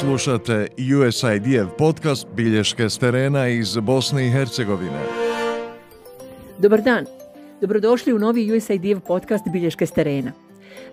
Slušate USAID-ev podcast Bilješke s terena iz Bosne i Hercegovine. Dobar dan. Dobrodošli u novi USAID-ev podcast Bilješke s terena.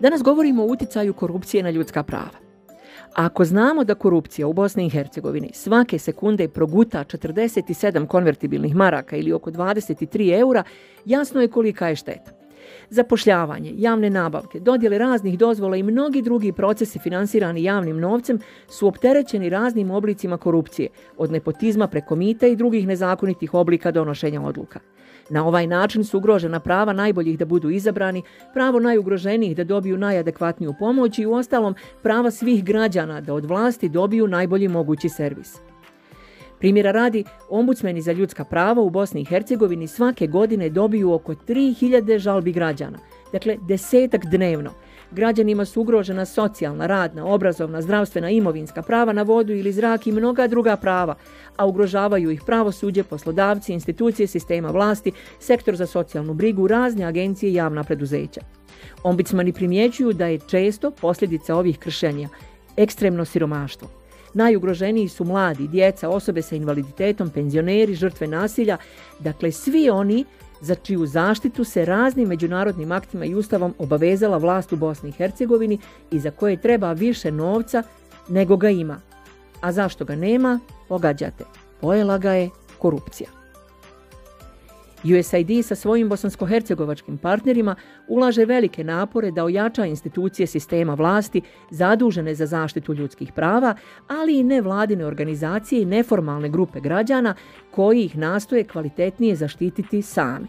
Danas govorimo o utjecaju korupcije na ljudska prava. Ako znamo da korupcija u Bosni i Hercegovini svake sekunde proguta 47 konvertibilnih maraka ili oko 23 eura, jasno je kolika je šteta. Zapošljavanje, javne nabavke, dodjele raznih dozvola i mnogi drugi procesi finansirani javnim novcem su opterećeni raznim oblicima korupcije, od nepotizma preko mita i drugih nezakonitih oblika donošenja odluka. Na ovaj način su ugrožena prava najboljih da budu izabrani, pravo najugroženijih da dobiju najadekvatniju pomoć i uostalom prava svih građana da od vlasti dobiju najbolji mogući servis. Primjera radi, ombudsmeni za ljudska prava u Bosni i Hercegovini svake godine dobiju oko 3000 žalbi građana, dakle desetak dnevno. Građanima su ugrožena socijalna, radna, obrazovna, zdravstvena, imovinska prava na vodu ili zrak i mnoga druga prava, a ugrožavaju ih pravosuđe, poslodavci, institucije sistema vlasti, sektor za socijalnu brigu, razne agencije i javna preduzeća. Ombudsmani primjećuju da je često posljedica ovih kršenja ekstremno siromaštvo. Najugroženiji su mladi, djeca, osobe sa invaliditetom, penzioneri, žrtve nasilja, dakle svi oni za čiju zaštitu se raznim međunarodnim aktima i ustavom obavezala vlast u Bosni i Hercegovini i za koje treba više novca nego ga ima. A zašto ga nema? Pogađate. Pojela ga je korupcija. USAID sa svojim bosansko-hercegovačkim partnerima ulaže velike napore da ojača institucije sistema vlasti zadužene za zaštitu ljudskih prava, ali i nevladine organizacije i neformalne grupe građana koji ih nastoje kvalitetnije zaštititi sami.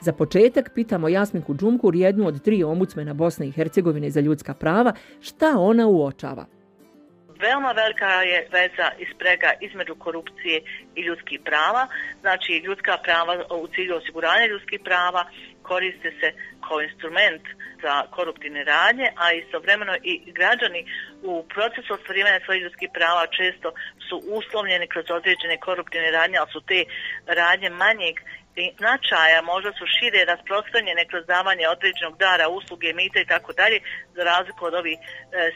Za početak pitamo Jasminku Džumkur, jednu od tri ombudsmena Bosne i Hercegovine za ljudska prava, šta ona uočava. Veoma velika je veza i sprega između korupcije i ljudskih prava. Znači, ljudska prava u cilju osiguranja ljudskih prava koriste se kao instrument za koruptivne radnje, a istovremeno i građani u procesu ostvarivanja svojih ljudskih prava često su uslovljeni kroz određene koruptivne radnje, ali su te radnje manjeg značaja možda su šire rasprostranjene kroz davanje određenog dara, usluge, mita i tako dalje, za razliku od ovih e,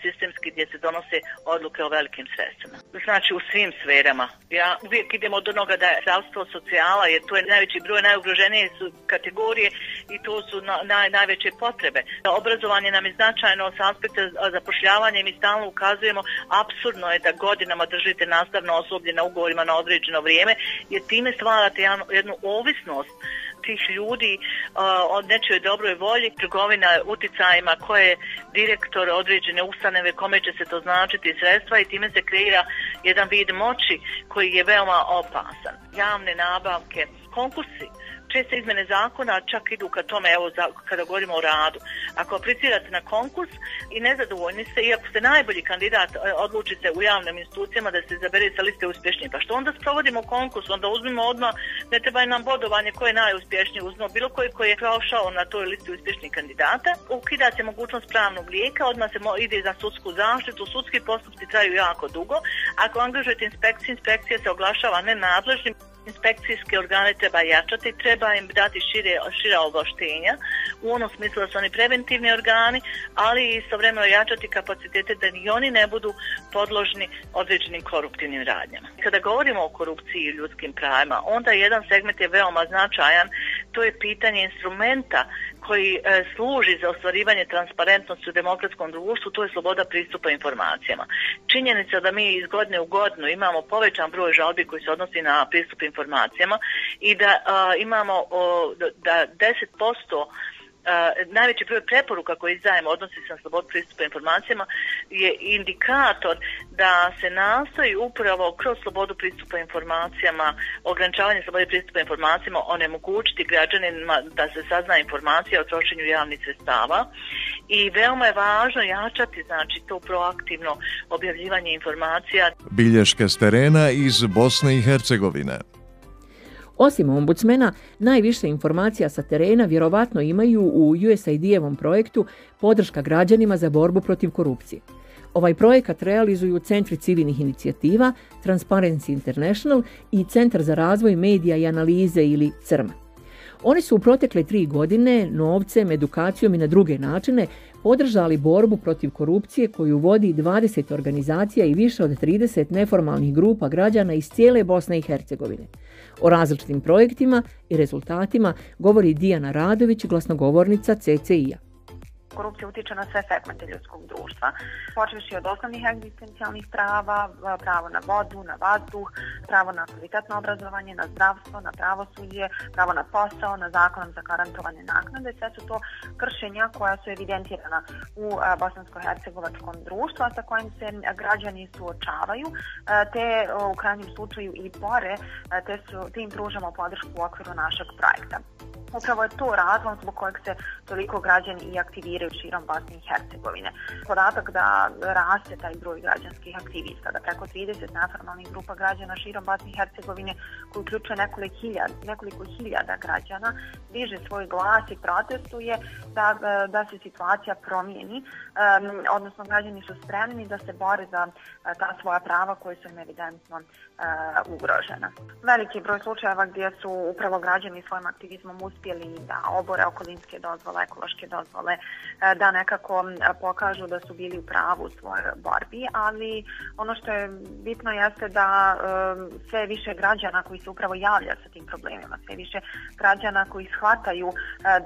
sistemskih gdje se donose odluke o velikim sredstvima. Znači u svim sferama. Ja uvijek idem od onoga da je zdravstvo socijala, jer to je najveći broj najugroženije su kategorije i to su na, naj, najveće potrebe. Obrazovanje nam je značajno s aspekta zapošljavanja i mi stalno ukazujemo, absurdno je da godinama držite nastavno osoblje na ugovorima na određeno vrijeme, jer time stvarate jednu ovisnost ovisnost tih ljudi uh, od nečoj dobroj volji, trgovina uticajima koje je direktor određene ustanove, kome će se to značiti sredstva i time se kreira jedan vid moći koji je veoma opasan. Javne nabavke, konkursi, česte izmene zakona čak idu ka tome, evo, za, kada govorimo o radu. Ako aplicirate na konkurs i nezadovoljni ste, i ako ste najbolji kandidat, e, odlučite u javnim institucijama da se izabere sa liste uspješnije. Pa što onda sprovodimo konkurs, onda uzmimo odmah, ne treba nam bodovanje ko je najuspješniji, uzmimo bilo koji koji je prošao na toj listi uspješnih kandidata, ukida se mogućnost pravnog lijeka, odmah se ide za sudsku zaštitu, sudski postupci traju jako dugo. Ako angažujete inspekciju, inspekcija se oglašava nenadležnim, inspekcijske organe treba jačati, treba im dati šire, šira ovlaštenja u onom smislu da su oni preventivni organi, ali i istovremeno jačati kapacitete da ni oni ne budu podložni određenim koruptivnim radnjama. Kada govorimo o korupciji i ljudskim pravima, onda jedan segment je veoma značajan, to je pitanje instrumenta koji e, služi za ostvarivanje transparentnosti u demokratskom društvu, to je sloboda pristupa informacijama. Činjenica da mi iz godine u godinu imamo povećan broj žalbi koji se odnosi na pristup informacijama i da imamo da 10% najveći broj preporuka koji izdajemo odnosi se na slobodu pristupa informacijama je indikator da se nastoji upravo kroz slobodu pristupa informacijama, ograničavanje slobode pristupa informacijama, onemogućiti građanima da se sazna informacija o trošenju javnih sredstava i veoma je važno jačati znači to proaktivno objavljivanje informacija. Bilješke s terena iz Bosne i Hercegovine. Osim ombudsmena, najviše informacija sa terena vjerovatno imaju u USAID-evom projektu Podrška građanima za borbu protiv korupcije. Ovaj projekat realizuju Centri civilnih inicijativa, Transparency International i Centar za razvoj medija i analize ili CRM. Oni su u protekle tri godine novcem, edukacijom i na druge načine podržali borbu protiv korupcije koju vodi 20 organizacija i više od 30 neformalnih grupa građana iz cijele Bosne i Hercegovine. O različitim projektima i rezultatima govori Dijana Radović, glasnogovornica CCI-a korupcija utječe na sve segmente ljudskog društva, počeši od osnovnih egzistencijalnih prava, pravo na vodu, na vazduh, pravo na kvalitetno obrazovanje, na zdravstvo, na pravosuđe, pravo na posao, na zakonom za garantovanje naknade. Sve su to kršenja koja su evidentirana u bosansko-hercegovačkom društvu, a sa kojim se građani suočavaju, te u krajnjem slučaju i bore, te, su, te im pružamo podršku u okviru našeg projekta. Upravo je to razlog zbog kojeg se toliko građani i aktiviraju širom Bosne i Hercegovine. Podatak da raste taj broj građanskih aktivista, da preko 30 neformalnih grupa građana širom Bosne i Hercegovine koji uključuje nekoliko hiljada, nekoliko hiljada građana diže svoj glas i protestuje da, da se situacija promijeni, um, odnosno građani su spremni da se bore za ta svoja prava koje su im evidentno uh, ugrožena. Veliki broj slučajeva gdje su upravo građani svojim aktivizmom uspjeli da obore okolinske dozvole, ekološke dozvole, e, da nekako pokažu da su bili u pravu u svojoj borbi, ali ono što je bitno jeste da e, sve više građana koji se upravo javlja sa tim problemima, sve više građana koji shvataju e,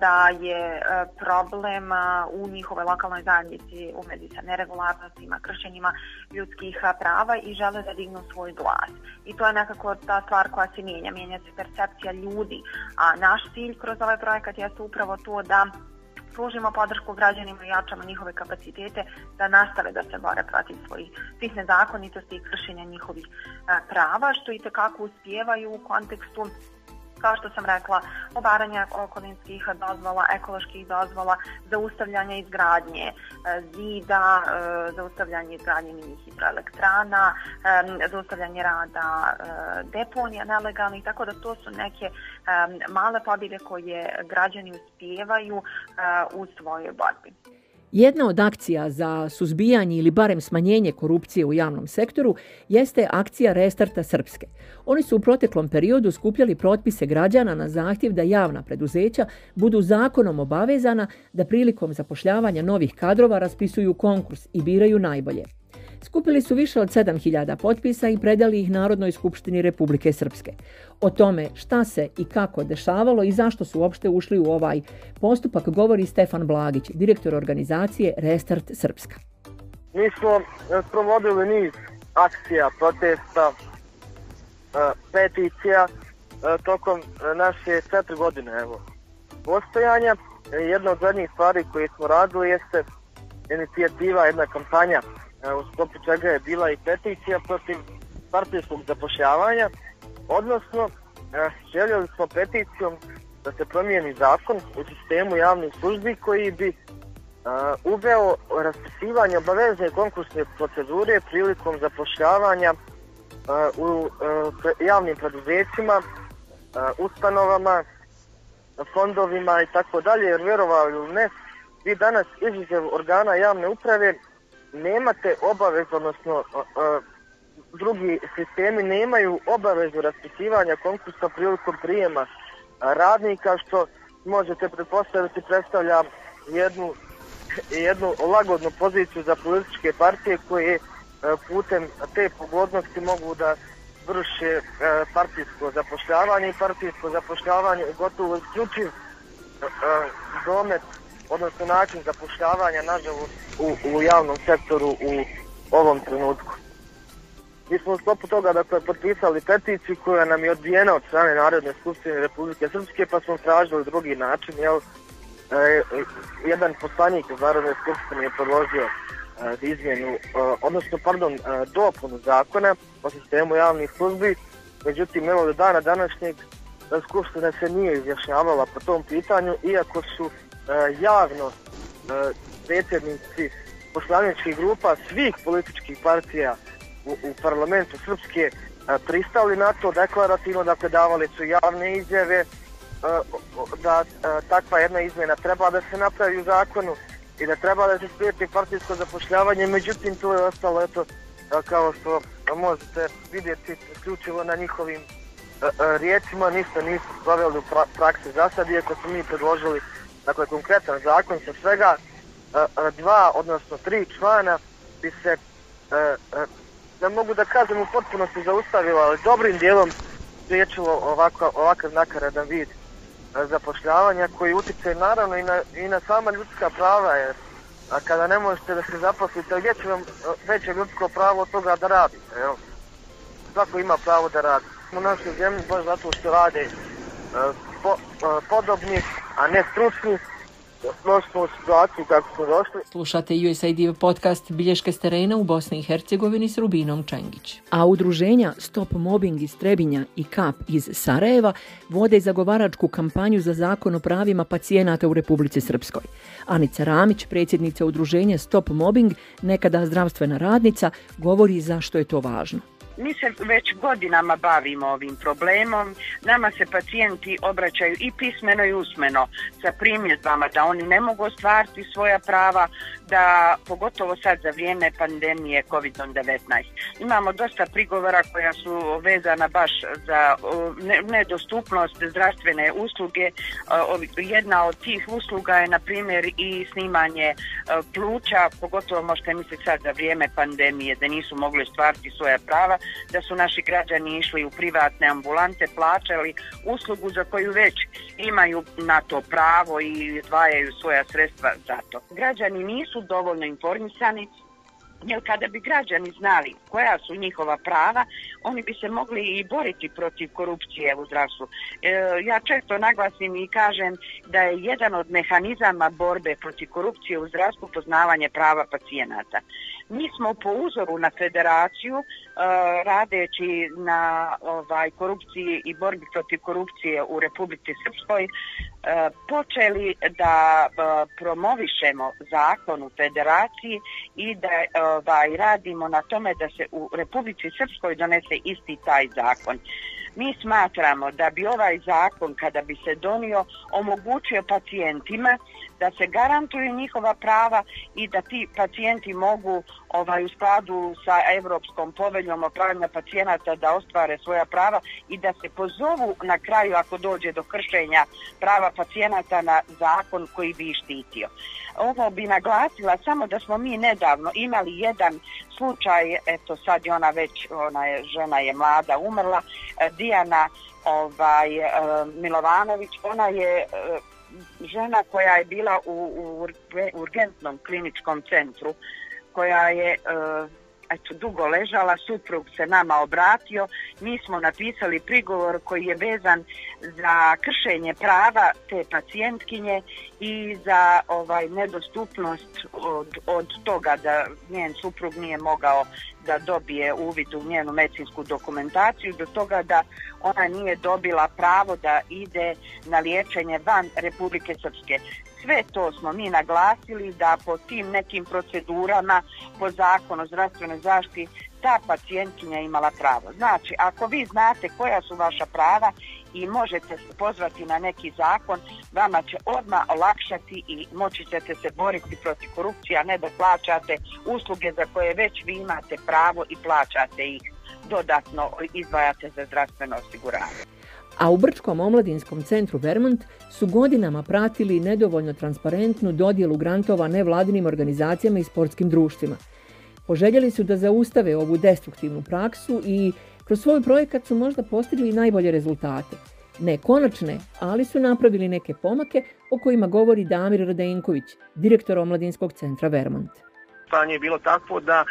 da je problem u njihovoj lokalnoj zajednici u vezi sa neregularnostima, kršenjima ljudskih prava i žele da dignu svoj glas. I to je nekako ta stvar koja se mijenja, mijenja se percepcija ljudi, a naš cilj kroz ovaj projekat jeste upravo to da pružimo podršku građanima i jačamo njihove kapacitete da nastave da se bore protiv svojih svih nezakonitosti i kršenja njihovih prava, što i tekako uspijevaju u kontekstu kao što sam rekla, obaranja okolinskih dozvola, ekoloških dozvola, zaustavljanje izgradnje e, zida, e, zaustavljanje izgradnje mini hidroelektrana, e, zaustavljanje rada deponija nelegalnih, tako da to su neke male pobjede koje građani uspijevaju u svojoj borbi. Jedna od akcija za suzbijanje ili barem smanjenje korupcije u javnom sektoru jeste akcija Restarta Srpske. Oni su u proteklom periodu skupljali protpise građana na zahtjev da javna preduzeća budu zakonom obavezana da prilikom zapošljavanja novih kadrova raspisuju konkurs i biraju najbolje. Skupili su više od 7000 potpisa i predali ih Narodnoj skupštini Republike Srpske. O tome šta se i kako dešavalo i zašto su uopšte ušli u ovaj postupak govori Stefan Blagić, direktor organizacije Restart Srpska. Mi smo e, provodili niz akcija, protesta, e, peticija e, tokom naše četiri godine evo, postojanja. Jedna od zadnjih stvari koje smo radili jeste inicijativa, jedna kampanja u sklopu čega je bila i peticija protiv partijskog zapošljavanja, odnosno željeli smo peticijom da se promijeni zakon u sistemu javnih službi koji bi uveo raspisivanje obavezne konkursne procedure prilikom zapošljavanja u javnim preduzećima, ustanovama, fondovima i tako dalje, jer vjerovali ili ne, vi danas izuzev organa javne uprave nemate obavez, odnosno drugi sistemi nemaju obavezu raspisivanja konkursa prilikom prijema radnika, što možete pretpostaviti predstavlja jednu, jednu lagodnu poziciju za političke partije koje putem te pogodnosti mogu da vrše partijsko zapošljavanje i partijsko zapošljavanje gotovo isključiv domet odnosno način zapošljavanja, nažalost, u, u javnom sektoru u ovom trenutku. Mi smo u sklopu toga dakle, potpisali peticiju koja nam je odbijena od strane Narodne skupštine Republike Srpske, pa smo tražili drugi način. Jel, e, jedan poslanik iz Narodne skupštine je predložio e, izmjenu, e, odnosno, pardon, e, dopunu zakona o sistemu javnih službi. Međutim, evo do dana današnjeg skupština se nije izjašnjavala po tom pitanju, iako su javno e, predsjednici poslaničkih grupa svih političkih partija u, u parlamentu Srpske e, pristali na to deklarativno, dakle davali su javne izjave da takva jedna izmjena treba da se napravi u zakonu i da treba da se spriječi partijsko zapošljavanje, međutim to je ostalo eto kao što možete vidjeti isključivo na njihovim riječima ništa nisu proveli u praksi za sad, iako smo mi predložili dakle, konkretan zakon sa svega dva, odnosno tri člana bi se, ne mogu da kažem u potpunosti zaustavilo, ali dobrim dijelom spriječilo ovako, ovakav nakaradan vid zapošljavanja koji utječe naravno i na, i na sama ljudska prava jer a kada ne možete da se zaposlite, gdje će vam veće ljudsko pravo od toga da radite, jel? Svako ima pravo da radi. U našoj zemlji baš zato što rade po, podobni, a ne stručni, došli u situaciju kako smo došli. Slušate USAID podcast Bilješke s terena u Bosni i Hercegovini s Rubinom Čengić. A udruženja Stop Mobbing iz Trebinja i KAP iz Sarajeva vode zagovaračku kampanju za zakon o pravima pacijenata u Republici Srpskoj. Anica Ramić, predsjednica udruženja Stop Mobbing, nekada zdravstvena radnica, govori zašto je to važno. Mi se već godinama bavimo ovim problemom. Nama se pacijenti obraćaju i pismeno i usmeno sa primjedbama da oni ne mogu ostvariti svoja prava, da pogotovo sad za vrijeme pandemije COVID-19. Imamo dosta prigovora koja su vezana baš za nedostupnost zdravstvene usluge. Jedna od tih usluga je na primjer i snimanje pluća, pogotovo možete misliti sad za vrijeme pandemije da nisu mogli ostvariti svoja prava da su naši građani išli u privatne ambulante, plaćali uslugu za koju već imaju na to pravo i odvajaju svoja sredstva za to. Građani nisu dovoljno informisani jer kada bi građani znali koja su njihova prava, oni bi se mogli i boriti protiv korupcije u zdravstvu. E, ja često naglasim i kažem da je jedan od mehanizama borbe protiv korupcije u zdravstvu poznavanje prava pacijenata. Mi smo po uzoru na federaciju e, radeći na ovaj korupciji i borbi protiv korupcije u Republici Srpskoj počeli da e, promovišemo zakon u federaciji i da ovaj, radimo na tome da se u Republici Srpskoj donese isti taj zakon. Mi smatramo da bi ovaj zakon kada bi se donio omogućio pacijentima da se garantuju njihova prava i da ti pacijenti mogu ovaj u skladu sa Europskom poveljom o pravima pacijenata da ostvare svoja prava i da se pozovu na kraju ako dođe do kršenja prava pacijenata na zakon koji bi štitio. Ovo bi naglasila samo da smo mi nedavno imali jedan slučaj, eto sad je ona već, ona je, žena je mlada, umrla, Dijana ovaj, e, Milovanović, ona je e, žena koja je bila u, u urgentnom kliničkom centru, koja je eto, dugo ležala, suprug se nama obratio, mi smo napisali prigovor koji je vezan za kršenje prava te pacijentkinje i za ovaj nedostupnost od, od toga da njen suprug nije mogao da dobije uvid u njenu medicinsku dokumentaciju, do toga da ona nije dobila pravo da ide na liječenje van Republike Srpske. Sve to smo mi naglasili da po tim nekim procedurama, po zakonu o zdravstvenoj zaštiti, ta pacijentkinja imala pravo. Znači, ako vi znate koja su vaša prava i možete se pozvati na neki zakon, vama će odmah olakšati i moći ćete se boriti protiv korupcije, a ne da plaćate usluge za koje već vi imate pravo i plaćate ih dodatno izdvajate za zdravstveno osiguranje a u Brčkom omladinskom centru Vermont su godinama pratili nedovoljno transparentnu dodjelu grantova nevladinim organizacijama i sportskim društvima. Poželjeli su da zaustave ovu destruktivnu praksu i kroz svoj projekat su možda postigli najbolje rezultate. Ne konačne, ali su napravili neke pomake o kojima govori Damir Radenković, direktor Omladinskog centra Vermont. Stanje je bilo takvo da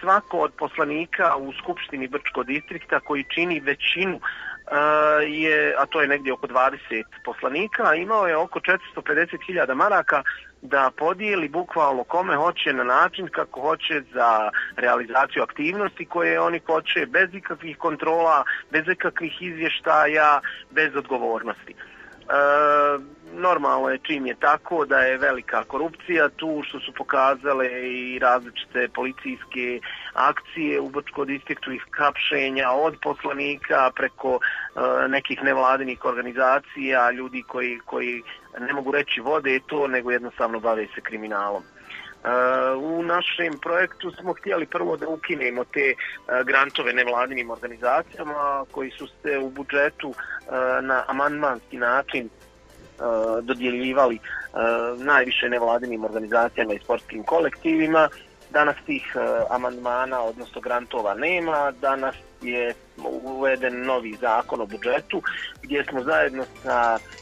svako od poslanika u Skupštini Brčko distrikta koji čini većinu je, a to je negdje oko 20 poslanika, imao je oko 450.000 maraka da podijeli bukvalno kome hoće na način kako hoće za realizaciju aktivnosti koje oni hoće, bez ikakvih kontrola, bez ikakvih izvještaja, bez odgovornosti. E, normalno je čim je tako da je velika korupcija tu što su pokazale i različite policijske akcije u Brčko distriktu ih kapšenja od poslanika preko e, nekih nevladinih organizacija, ljudi koji, koji ne mogu reći vode to, nego jednostavno bave se kriminalom. U našem projektu smo htjeli prvo da ukinemo te grantove nevladinim organizacijama koji su se u budžetu na amandmanski način dodjeljivali najviše nevladinim organizacijama i sportskim kolektivima. Danas tih amandmana, odnosno grantova nema, danas je uveden novi zakon o budžetu gdje smo zajedno sa E,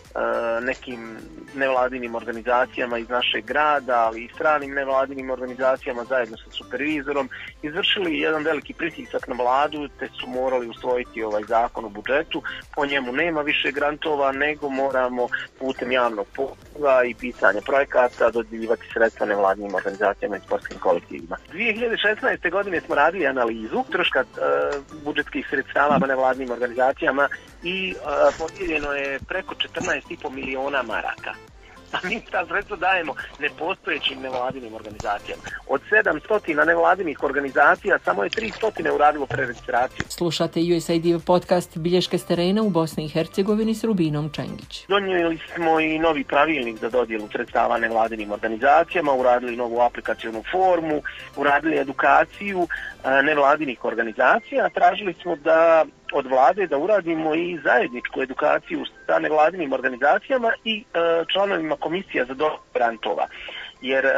nekim nevladinim organizacijama iz našeg grada, ali i stranim nevladinim organizacijama zajedno sa supervizorom izvršili jedan veliki pritisak na vladu te su morali usvojiti ovaj zakon o budžetu. Po njemu nema više grantova nego moramo putem javnog poziva i pisanja projekata dodjeljivati sredstva nevladinim organizacijama i sportskim kolektivima. 2016. godine smo radili analizu troška e, budžetskih sredstava nevladinim organizacijama i uh, podijeljeno je preko 14,5 miliona maraka. A mi ta sredstva dajemo nepostojećim nevladinim organizacijama. Od 700 nevladinih organizacija samo je 300 uradilo preregistraciju. Slušate USAID podcast Bilješke s terena u Bosni i Hercegovini s Rubinom Čengić. Donijeli smo i novi pravilnik za dodjelu sredstava nevladinim organizacijama, uradili novu aplikacijonu formu, uradili edukaciju nevladinih organizacija. Tražili smo da od vlade da uradimo i zajedničku edukaciju sa nevladinim organizacijama i e, članovima komisija za grantova. Jer e,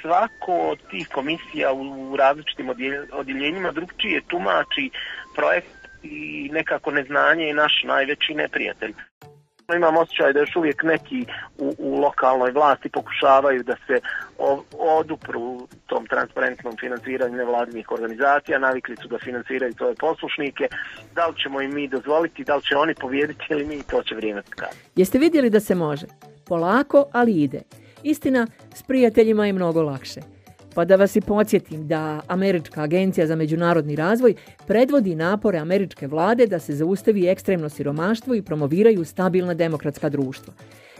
svako od tih komisija u različitim odjeljenjima drugčije tumači projekt i nekako neznanje je naš najveći neprijatelj. Imam osjećaj da još uvijek neki u, u lokalnoj vlasti pokušavaju da se odupru tom transparentnom financiranju nevladinih organizacija, navikli su da financiraju svoje poslušnike, da li ćemo im mi dozvoliti, da li će oni povijediti ili mi, to će vrijeme skati. Jeste vidjeli da se može? Polako, ali ide. Istina, s prijateljima je mnogo lakše. Pa da vas i podsjetim da Američka agencija za međunarodni razvoj predvodi napore američke vlade da se zaustavi ekstremno siromaštvo i promoviraju stabilna demokratska društva.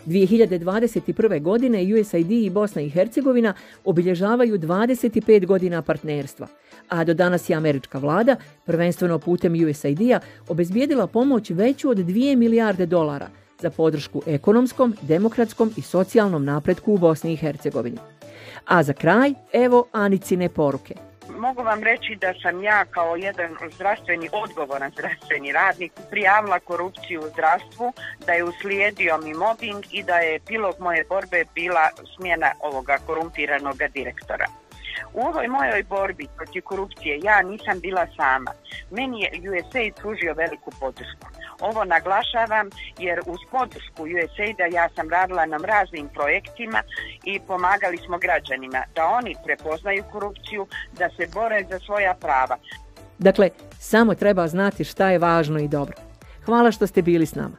2021. godine USAID i Bosna i Hercegovina obilježavaju 25 godina partnerstva, a do danas je američka vlada, prvenstveno putem USAID-a, obezbijedila pomoć veću od 2 milijarde dolara za podršku ekonomskom, demokratskom i socijalnom napretku u Bosni i Hercegovini. A za kraj, evo Anicine poruke. Mogu vam reći da sam ja kao jedan zdravstveni odgovoran zdravstveni radnik prijavila korupciju u zdravstvu, da je uslijedio mi mobbing i da je pilog moje borbe bila smjena ovoga korumpiranog direktora. U ovoj mojoj borbi protiv korupcije ja nisam bila sama. Meni je USAID pružio veliku podršku. Ovo naglašavam jer uz podršku USAID-a ja sam radila na raznim projektima i pomagali smo građanima da oni prepoznaju korupciju, da se bore za svoja prava. Dakle, samo treba znati šta je važno i dobro. Hvala što ste bili s nama.